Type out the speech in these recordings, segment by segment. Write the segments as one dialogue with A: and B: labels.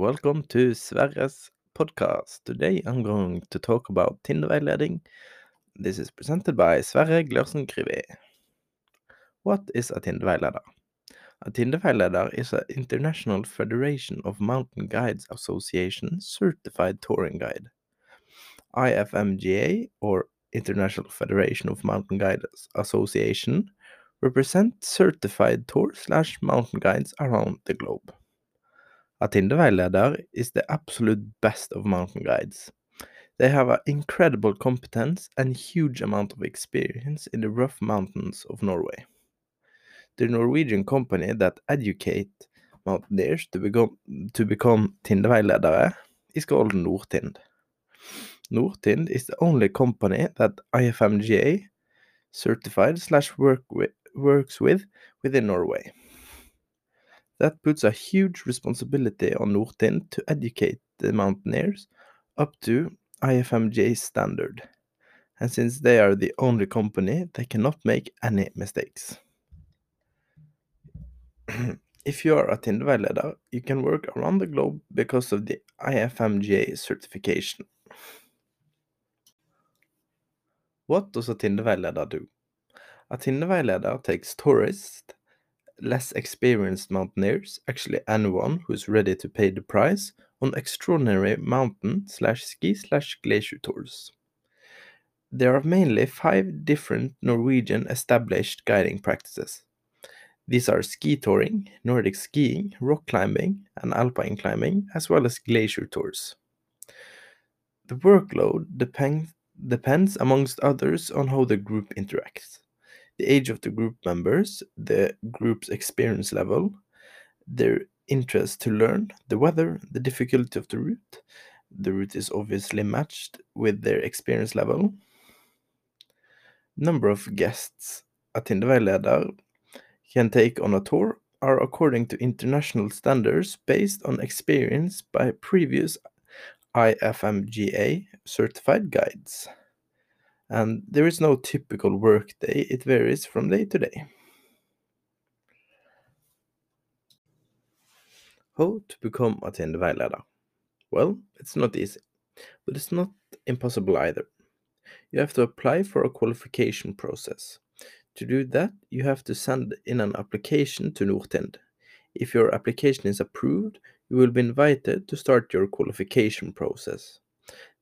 A: Welcome to Sverre's podcast. Today I'm going to talk about Tinderveiledning. This is presented by Sverre Glørsen Krivé. What is a Tinderveileder? A Tinderveileder is an international federation of mountain guides association certified touring guide. IFMGA or International Federation of Mountain Guides Association represent certified tour slash mountain guides around the globe. A Tinderveileder is the absolute best of mountain guides. They have an incredible competence and huge amount of experience in the rough mountains of Norway. The Norwegian company that educate mountaineers to become to become is called Nortind. Nortind is the only company that IFMGA certified slash work with, works with within Norway. That puts a huge responsibility on Nortind to educate the mountaineers up to IFMJ standard. And since they are the only company, they cannot make any mistakes. if you are a Tinderveileder, you can work around the globe because of the IFMJ certification. What does a Tinderveileder do? A Tinderveileder takes tourists, less experienced mountaineers, actually anyone who is ready to pay the price, on extraordinary mountain slash ski slash glacier tours. There are mainly five different Norwegian established guiding practices. These are ski touring, Nordic skiing, rock climbing, and alpine climbing, as well as glacier tours. The workload depend, depends, amongst others, on how the group interacts, the age of the group members, the group's experience level, their interest to learn, the weather, the difficulty of the route. The route is obviously matched with their experience level. Number of guests a Tinderveileder can take on a tour are according to international standards based on experience by previous IFMGA certified guides. And there is no typical work day, it varies from day to day. How to become a Tinderveileder? Well, it's not easy, but it's not impossible either. You have to apply for a qualification process. To do that, you have to send in an application to Nortind. If your application is approved, you will be invited to start your qualification process.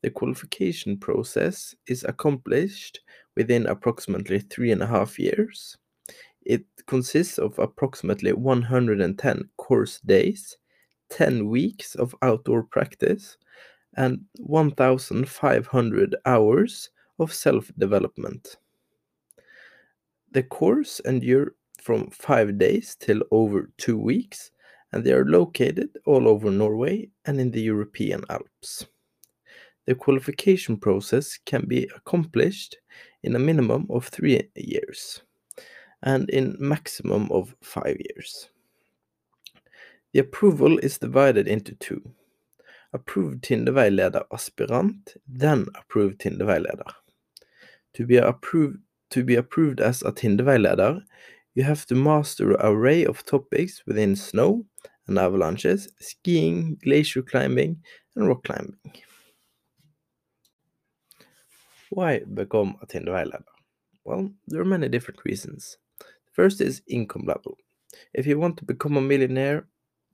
A: The qualification process is accomplished within approximately three and a half years. It consists of approximately 110 course days, 10 weeks of outdoor practice, and 1,500 hours of self development. The course endure from five days till over two weeks, and they are located all over Norway and in the European Alps. The qualification process can be accomplished in a minimum of three years and in maximum of five years. The approval is divided into two. Approved Tinderveileder aspirant, then approved Tinderveileder. To be approved to be approved as a Tinderveileder, you have to master an array of topics within snow and avalanches, skiing, glacier climbing, and rock climbing. Why become a Tinderveileder? Well, there are many different reasons. First is income level. If you want to become a millionaire,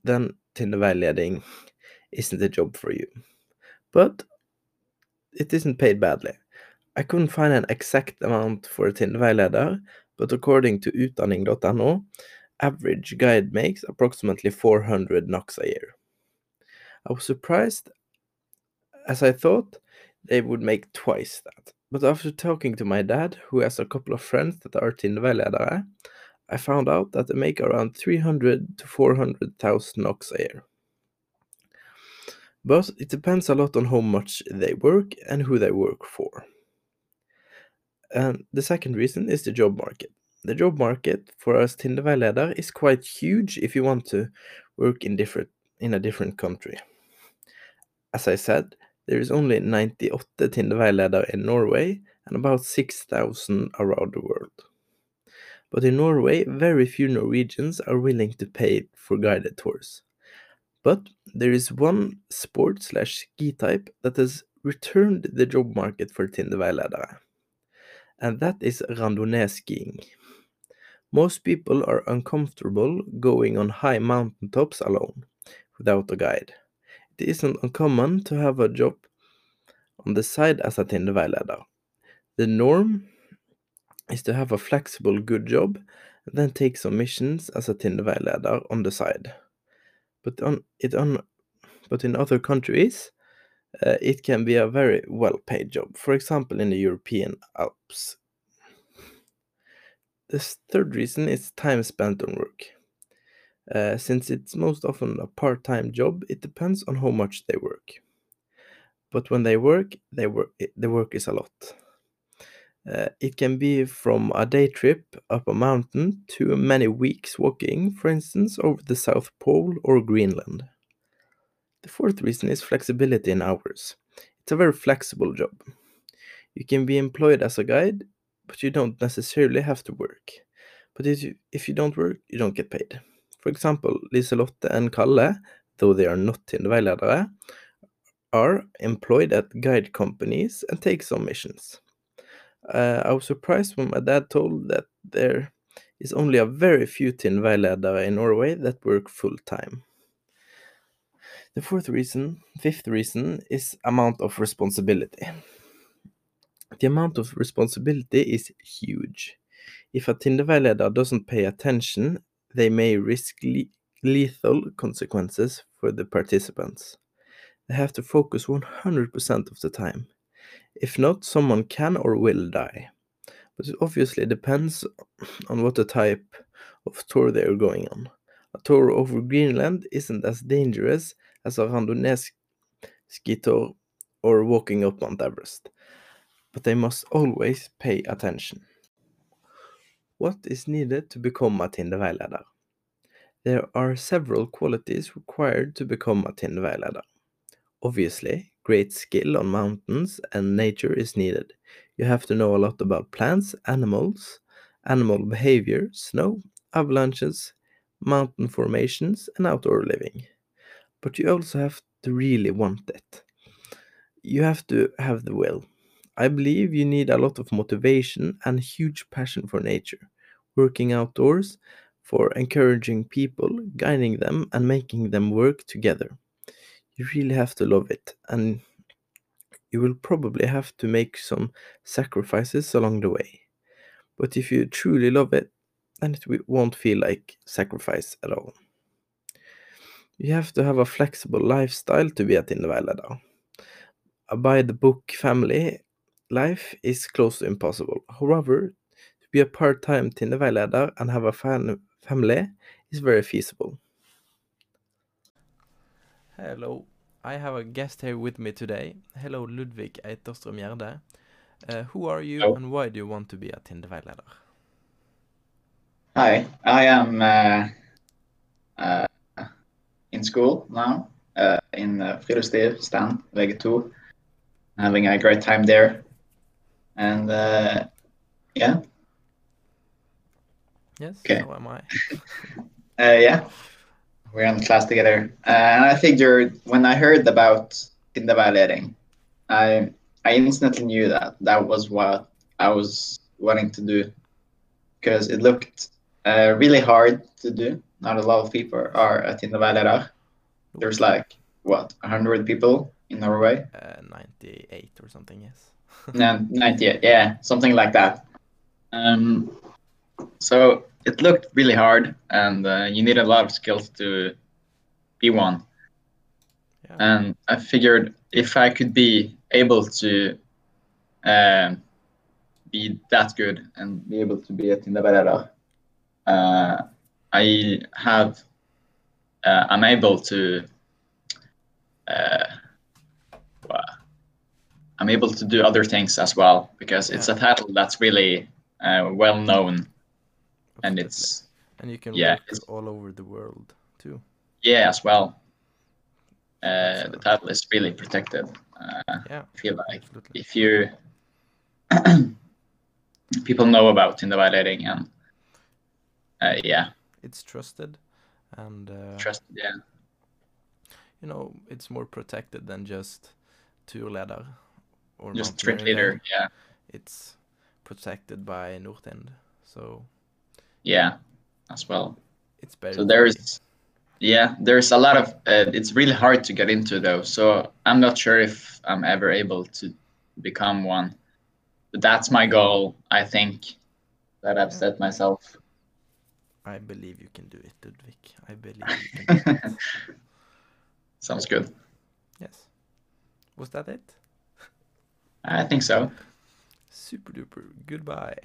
A: then Tinderveiledning isn't a job for you. But it isn't paid badly. I couldn't find an exact amount for a Tinderveileder, but according to utdanning.no, average guide makes approximately 400 NOK a year. I was surprised as I thought they would make twice that. But after talking to my dad, who has a couple of friends that are Tinderveiledere, I found out that they make around 300 to 400,000 NOK a year. But it depends a lot on how much they work and who they work for. And the second reason is the job market. The job market for us Tinderveileder is quite huge if you want to work in different in a different country. As I said, there is only 98 Tinderveileder in Norway and about 6,000 around the world. But in Norway, very few Norwegians are willing to pay for guided tours. But there is one sport slash ski type that has returned the job market for Tinderveiledere, and that is randonnee skiing. Most people are uncomfortable going on high mountain tops alone, without a guide. It isn't uncommon to have a job on the side as a Tinderveileder. The norm is to have a flexible, good job, and then take some missions as a Tinderveileder on the side. But on it on, but in other countries, uh, it can be a very well-paid job. For example, in the European Alps. The third reason is time spent on work. Uh, since it's most often a part-time job, it depends on how much they work. But when they work, they work. The work is a lot. Uh, it can be from a day trip up a mountain to many weeks walking, for instance, over the South Pole or Greenland. The fourth reason is flexibility in hours. It's a very flexible job. You can be employed as a guide, but you don't necessarily have to work. But if you, if you don't work, you don't get paid. For example, Liselotte and Kalle, though they are not Tinderveiledere, are employed at guide companies and take some missions. Uh, I was surprised when my dad told that there is only a very few Tinderveiledere in Norway that work full time. The fourth reason, fifth reason, is amount of responsibility. The amount of responsibility is huge. If a Tinderveileder doesn't pay attention, they may risk le lethal consequences for the participants. They have to focus 100% of the time. If not, someone can or will die. But it obviously depends on what the type of tour they are going on. A tour over Greenland isn't as dangerous as a randonnée ski tour or walking up Mount Everest, but they must always pay attention. What is needed to become a Tinderveileder? There are several qualities required to become a Tinderveileder. Obviously, great skill on mountains and nature is needed. You have to know a lot about plants, animals, animal behavior, snow, avalanches, mountain formations, and outdoor living. But you also have to really want it. You have to have the will. I believe you need a lot of motivation and huge passion for nature, working outdoors, for encouraging people, guiding them, and making them work together. You really have to love it and you will probably have to make some sacrifices along the way. But if you truly love it then it won't feel like sacrifice at all. You have to have a flexible lifestyle to be a Tinderveileder. A by the book family life is close to impossible. However, to be a part-time Tinderveileder and have a fan family is very feasible. Hello, I have a guest here with me today. Hello, Ludvig Eiterström Gjerde. Uh, who are you Hello. and why do you want to be a Tinderveileder?
B: Hi, I am uh, uh, in school now uh, in uh, Friluftsliv, Stand, VG2, having a great time there. And uh, yeah.
A: Yes, okay. so am I.
B: uh, yeah we're in class together, uh, and I figured when I heard about Tinderveileding, I I instantly knew that that was what I was wanting to do, because it looked uh, really hard to do. Not a lot of people are at Tinderveileder. There's like what 100 people in Norway.
A: Uh, 98 or something, yes.
B: No, 98, yeah, something like that. Um, so it looked really hard, and uh, you need a lot of skills to be one. Yeah. And I figured if I could be able to uh, be that good and be able to be a Tinderveileder, uh, I have uh, I'm able to uh, I'm able to do other things as well because yeah. it's a title that's really uh, well known and it's
A: and you can yeah work all over the world too.
B: Yeah, as well. Uh, the title is really protected. Uh, yeah, I feel like absolutely. if you people know about Tinderveileding and uh, yeah,
A: it's trusted and uh,
B: trusted. Yeah,
A: you know it's more protected than just Turleder or
B: Just
A: Meriden.
B: Yeah.
A: It's protected by Nortind, so
B: Yeah. As well.
A: it's better.
B: So there's, yeah, there's a lot of. Uh, it's really hard to get into though. So I'm not sure if I'm ever able to become one. But that's my goal. I think that I've set myself.
A: I believe you can do it, Ludvig. I believe you can do it.
B: Sounds good.
A: yes. Was that it?
B: I think so.
A: Super duper. Goodbye.